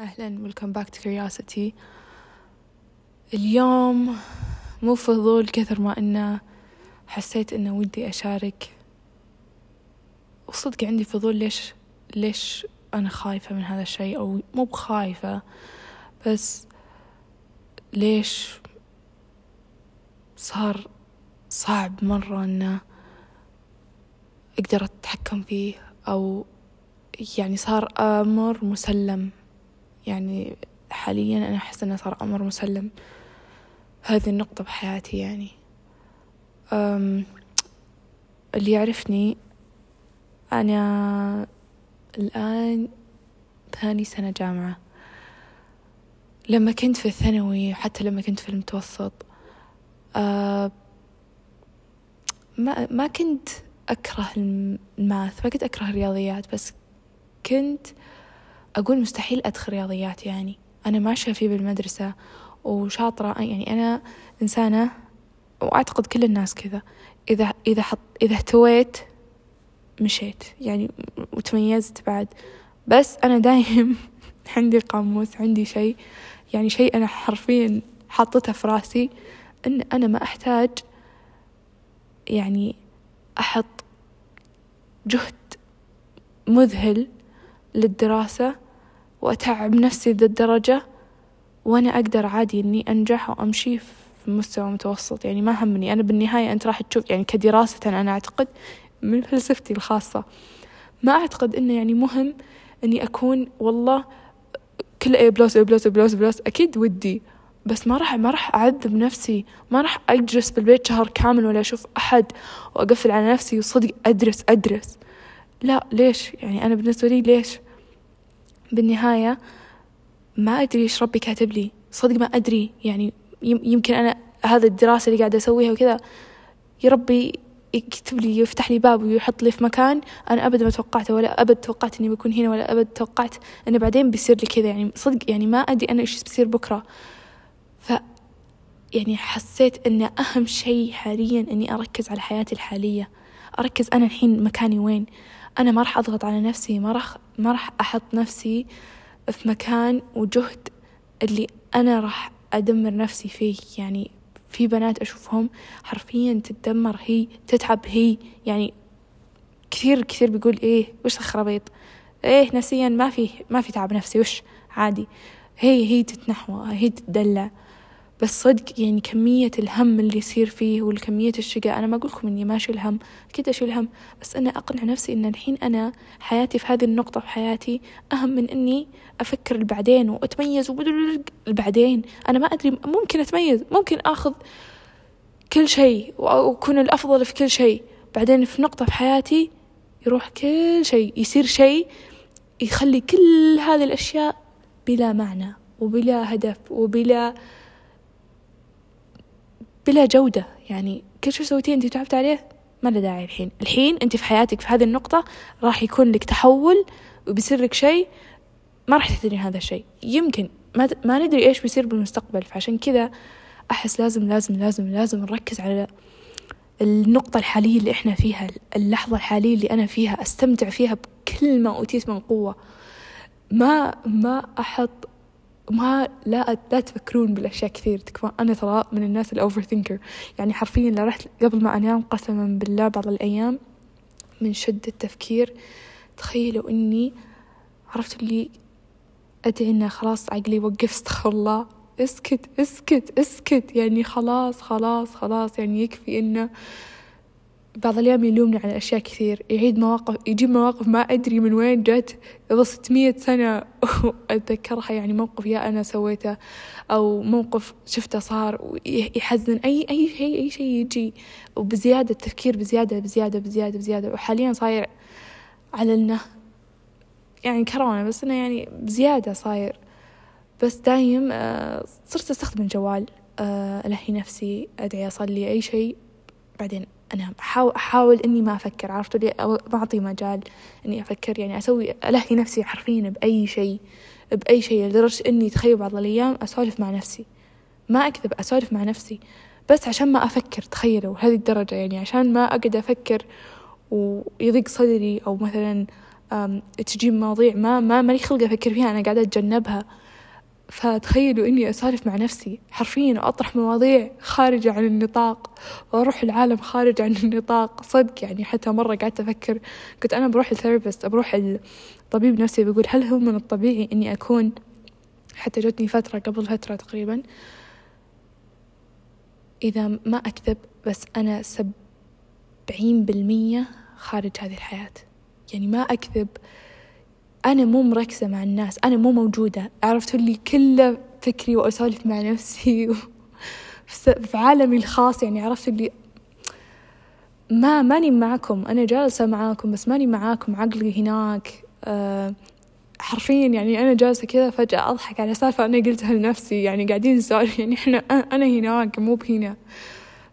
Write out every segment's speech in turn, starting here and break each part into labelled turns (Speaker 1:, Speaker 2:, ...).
Speaker 1: أهلا. welcome back to Curiosity اليوم مو فضول كثر ما إنه حسيت إنه ودي أشارك. وصدق عندي فضول ليش ليش أنا خايفة من هذا الشيء أو مو بخايفة بس ليش صار صعب مرة إنه أقدر أتحكم فيه أو يعني صار أمر مسلم. يعني حاليا أنا أحس إنه صار أمر مسلم. هذه النقطة بحياتي يعني. أم اللي يعرفني أنا الآن ثاني سنة جامعة. لما كنت في الثانوي حتى لما كنت في المتوسط أه ما ما كنت أكره الماث ما كنت أكره الرياضيات بس كنت أقول مستحيل أدخل رياضيات يعني. أنا ماشية فيه بالمدرسة وشاطرة. يعني أنا إنسانة وأعتقد كل الناس كذا. إذا إذا حط إذا اهتويت مشيت يعني وتميزت بعد. بس أنا دايم عندي قاموس عندي شيء. يعني شيء أنا حرفيا حاطته في راسي إن أنا ما أحتاج يعني أحط جهد مذهل للدراسة وأتعب نفسي ذا الدرجة وأنا أقدر عادي إني أنجح وأمشي في مستوى متوسط. يعني ما همني. أنا بالنهاية أنت راح تشوف يعني كدراسة أنا أعتقد من فلسفتي الخاصة ما أعتقد إنه يعني مهم إني أكون والله كل أي بلوس أي بلوس أي بلوس بلوس أكيد ودي بس ما راح ما راح أعذب نفسي ما راح أجلس بالبيت شهر كامل ولا أشوف أحد وأقفل على نفسي وصدق أدرس أدرس. لا ليش؟ يعني أنا بالنسبة لي ليش؟ بالنهاية ما أدري إيش ربي كاتب لي. صدق ما أدري. يعني يمكن أنا هذا الدراسة اللي قاعدة أسويها وكذا. يا ربي يكتب لي يفتح لي باب ويحط لي في مكان أنا أبدا ما توقعته ولا أبد توقعت إني بكون هنا ولا أبد توقعت إنه بعدين بيصير لي كذا. يعني صدق يعني ما أدري أنا إيش بيصير بكرة. ف يعني حسيت إن أهم شيء حاليا إني أركز على حياتي الحالية. أركز أنا الحين مكاني وين. أنا ما راح أضغط على نفسي ما راح ما راح أحط نفسي في مكان وجهد اللي أنا راح أدمر نفسي فيه. يعني في بنات أشوفهم حرفيا تتدمر هي تتعب هي يعني كثير كثير بيقول إيه وش الخرابيط؟ إيه نفسيا ما في ما في تعب نفسي وش؟ عادي. هي هي تتنحوى هي تتدلع. بس صدق يعني كمية الهم اللي يصير فيه والكمية الشقاء أنا ما أقولكم إني ما أشيل هم أكيد أشيل هم بس أنا أقنع نفسي إن الحين أنا حياتي في هذه النقطة في حياتي أهم من إني أفكر البعدين وأتميز البعدين. أنا ما أدري ممكن أتميز ممكن آخذ كل شيء وأكون الأفضل في كل شيء. بعدين في نقطة في حياتي يروح كل شيء يصير شيء يخلي كل هذه الأشياء بلا معنى وبلا هدف وبلا بلا جودة. يعني كل شو سويتيه أنت تعبت عليه ما له داعي الحين. الحين أنت في حياتك في هذه النقطة راح يكون لك تحول وبيصير لك شيء ما راح تدري هذا الشيء. يمكن ما, ما ندري إيش بيصير بالمستقبل. فعشان كذا أحس لازم لازم لازم لازم نركز على النقطة الحالية اللي إحنا فيها اللحظة الحالية اللي أنا فيها أستمتع فيها بكل ما أوتيت من قوة. ما ما أحط ما لا لا تفكرون بالأشياء كثير. تكفى أنا ترى من الناس الاوفر ثينكر يعني حرفيا لو رحت قبل ما أنام قسما بالله بعض الأيام من شدة التفكير تخيلوا إني عرفت اللي ادعي إنه خلاص عقلي وقف استغفر الله. اسكت اسكت اسكت. يعني خلاص خلاص خلاص. يعني يكفي إنه بعض الأيام يلومني على أشياء كثير. يعيد مواقف يجيب مواقف ما أدري من وين جت. قبل ستمية سنة وأتذكرها يعني موقف يا أنا سويته أو موقف شفته صار يحزن. أي أي شيء أي شيء يجي. وبزيادة التفكير بزيادة بزيادة بزيادة بزيادة. وحاليا صاير على إنه يعني كورونا بس إنه يعني بزيادة صاير. بس دايم آه، صرت أستخدم الجوال آه، ألهي نفسي أدعي أصلي أي شيء. بعدين أنا أحاول, إني ما أفكر عرفتوا لي؟ أو بعطي مجال إني أفكر يعني أسوي ألهي نفسي حرفيا بأي شيء بأي شيء لدرجة إني تخيل بعض الأيام أسولف مع نفسي. ما أكذب أسولف مع نفسي بس عشان ما أفكر تخيلوا هذه الدرجة يعني عشان ما أقعد أفكر ويضيق صدري أو مثلا تجيب مواضيع ما ما ماني خلقة أفكر فيها أنا قاعدة أتجنبها. فتخيلوا إني أسولف مع نفسي حرفيا وأطرح مواضيع خارجة عن النطاق وأروح العالم خارج عن النطاق. صدق يعني حتى مرة قعدت أفكر كنت أنا بروح الثيرابيست بروح الطبيب نفسي بيقول هل هو من الطبيعي إني أكون؟ حتى جتني فترة قبل فترة تقريبا إذا ما أكذب بس أنا سبعين بالمية خارج هذه الحياة. يعني ما أكذب أنا مو مركزة مع الناس أنا مو موجودة. عرفتوا اللي كله فكري وأسولف مع نفسي في عالمي الخاص يعني عرفت اللي ما ماني معكم. أنا جالسة معاكم بس ماني معاكم عقلي هناك. أه حرفيا يعني أنا جالسة كذا فجأة أضحك على سالفة أنا قلتها لنفسي يعني قاعدين نسولف يعني إحنا أنا هناك مو بهنا.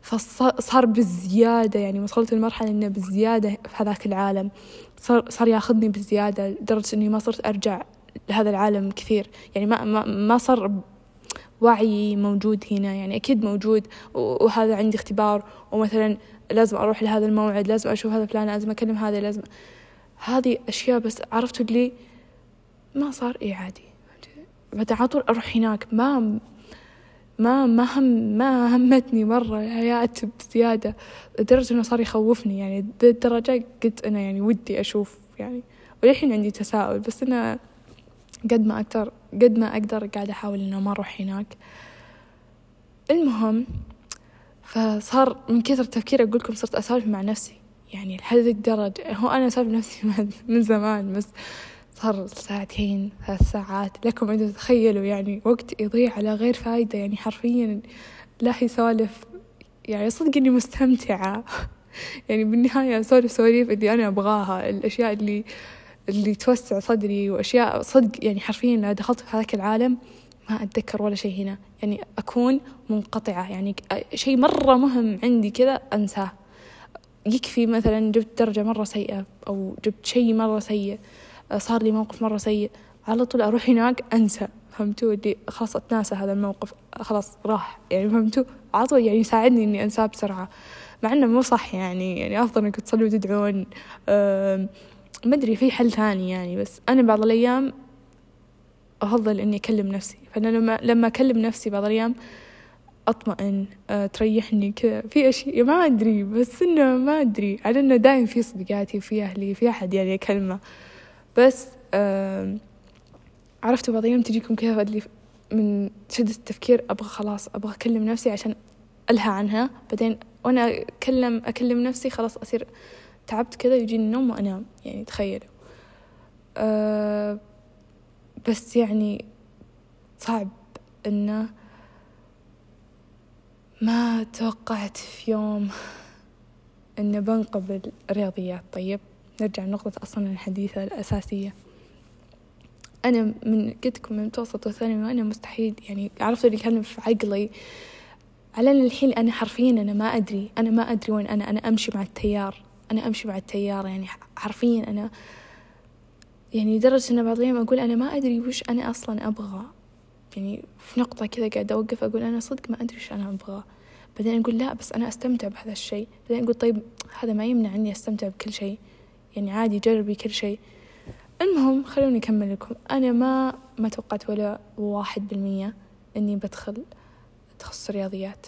Speaker 1: فصار بالزيادة يعني وصلت لمرحلة إنه بالزيادة في هذاك العالم. صار صار ياخذني بزيادة لدرجة إني ما صرت أرجع لهذا العالم كثير. يعني ما ما ما صار وعي موجود هنا. يعني أكيد موجود وهذا عندي اختبار. ومثلا لازم أروح لهذا الموعد لازم أشوف هذا فلان لازم أكلم هذا لازم. هذه أشياء بس عرفتوا اللي ما صار إيه عادي بعدين على طول أروح هناك. ما ما ما هم ما همتني مرة الحياة بزيادة لدرجة إنه صار يخوفني يعني للدرجة قلت أنا يعني ودي أشوف يعني وللحين عندي تساؤل بس أنا قد ما أقدر قد ما أقدر قاعدة أحاول إنه ما أروح هناك. المهم فصار من كثر التفكير أقول لكم صرت أسولف مع نفسي يعني لهذه الدرجة هو أنا أسولف نفسي من زمان بس صار ساعتين ثلاث ساعات. لكم أن تتخيلوا يعني وقت يضيع على غير فايدة. يعني حرفيا لا هي سوالف يعني صدق إني مستمتعة. يعني بالنهاية أسولف سواليف اللي أنا أبغاها. الأشياء اللي اللي توسع صدري وأشياء صدق. يعني حرفيا لو دخلت في هذاك العالم ما أتذكر ولا شيء هنا. يعني أكون منقطعة. يعني شيء مرة مهم عندي كذا أنساه. يكفي مثلا جبت درجة مرة سيئة أو جبت شيء مرة سيء. صار لي موقف مرة سيء. على طول أروح هناك أنسى. فهمتوا؟ اللي خلاص أتناسى هذا الموقف. خلاص راح. يعني فهمتوا؟ على طول يعني يساعدني إني أنساه بسرعة. مع إنه مو صح يعني. يعني أفضل إنكم تصلوا وتدعون ما أدري في حل ثاني يعني. بس أنا بعض الأيام أفضل إني أكلم نفسي. فأنا لما لما أكلم نفسي بعض الأيام أطمئن أه تريحني كذا. في أشياء ما أدري. بس إنه ما أدري. على إنه دايم في صديقاتي في أهلي في أحد يعني أكلمه بس عرفتوا بعض الأيام تجيكم كذا من شدة التفكير أبغى خلاص أبغى أكلم نفسي عشان ألهى عنها. بعدين وأنا أكلم أكلم نفسي خلاص أصير تعبت كذا يجيني النوم وأنام يعني تخيلوا أه بس يعني صعب إنه ما توقعت في يوم إنه بنقبل رياضيات. طيب؟ نرجع لنقطة أصلا الحديثة الأساسية. أنا من قلت لكم من متوسط وثانوي وأنا مستحيل يعني عرفت اللي كان في عقلي. على الحين أنا حرفيا أنا ما أدري أنا ما أدري وين أنا أنا أمشي مع التيار أنا أمشي مع التيار يعني حرفيا أنا يعني لدرجة أن بعض الأيام أقول أنا ما أدري وش أنا أصلا أبغى. يعني في نقطة كذا قاعدة أوقف أقول أنا صدق ما أدري وش أنا أبغى. بعدين أقول لا بس أنا أستمتع بهذا الشيء. بعدين أقول طيب هذا ما يمنع إني أستمتع بكل شيء. يعني عادي جربي كل شيء. المهم خلوني أكمل لكم. أنا ما ما توقعت ولا واحد بالمية إني بدخل تخصص رياضيات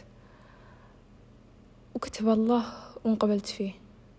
Speaker 1: وكتب الله وانقبلت فيه.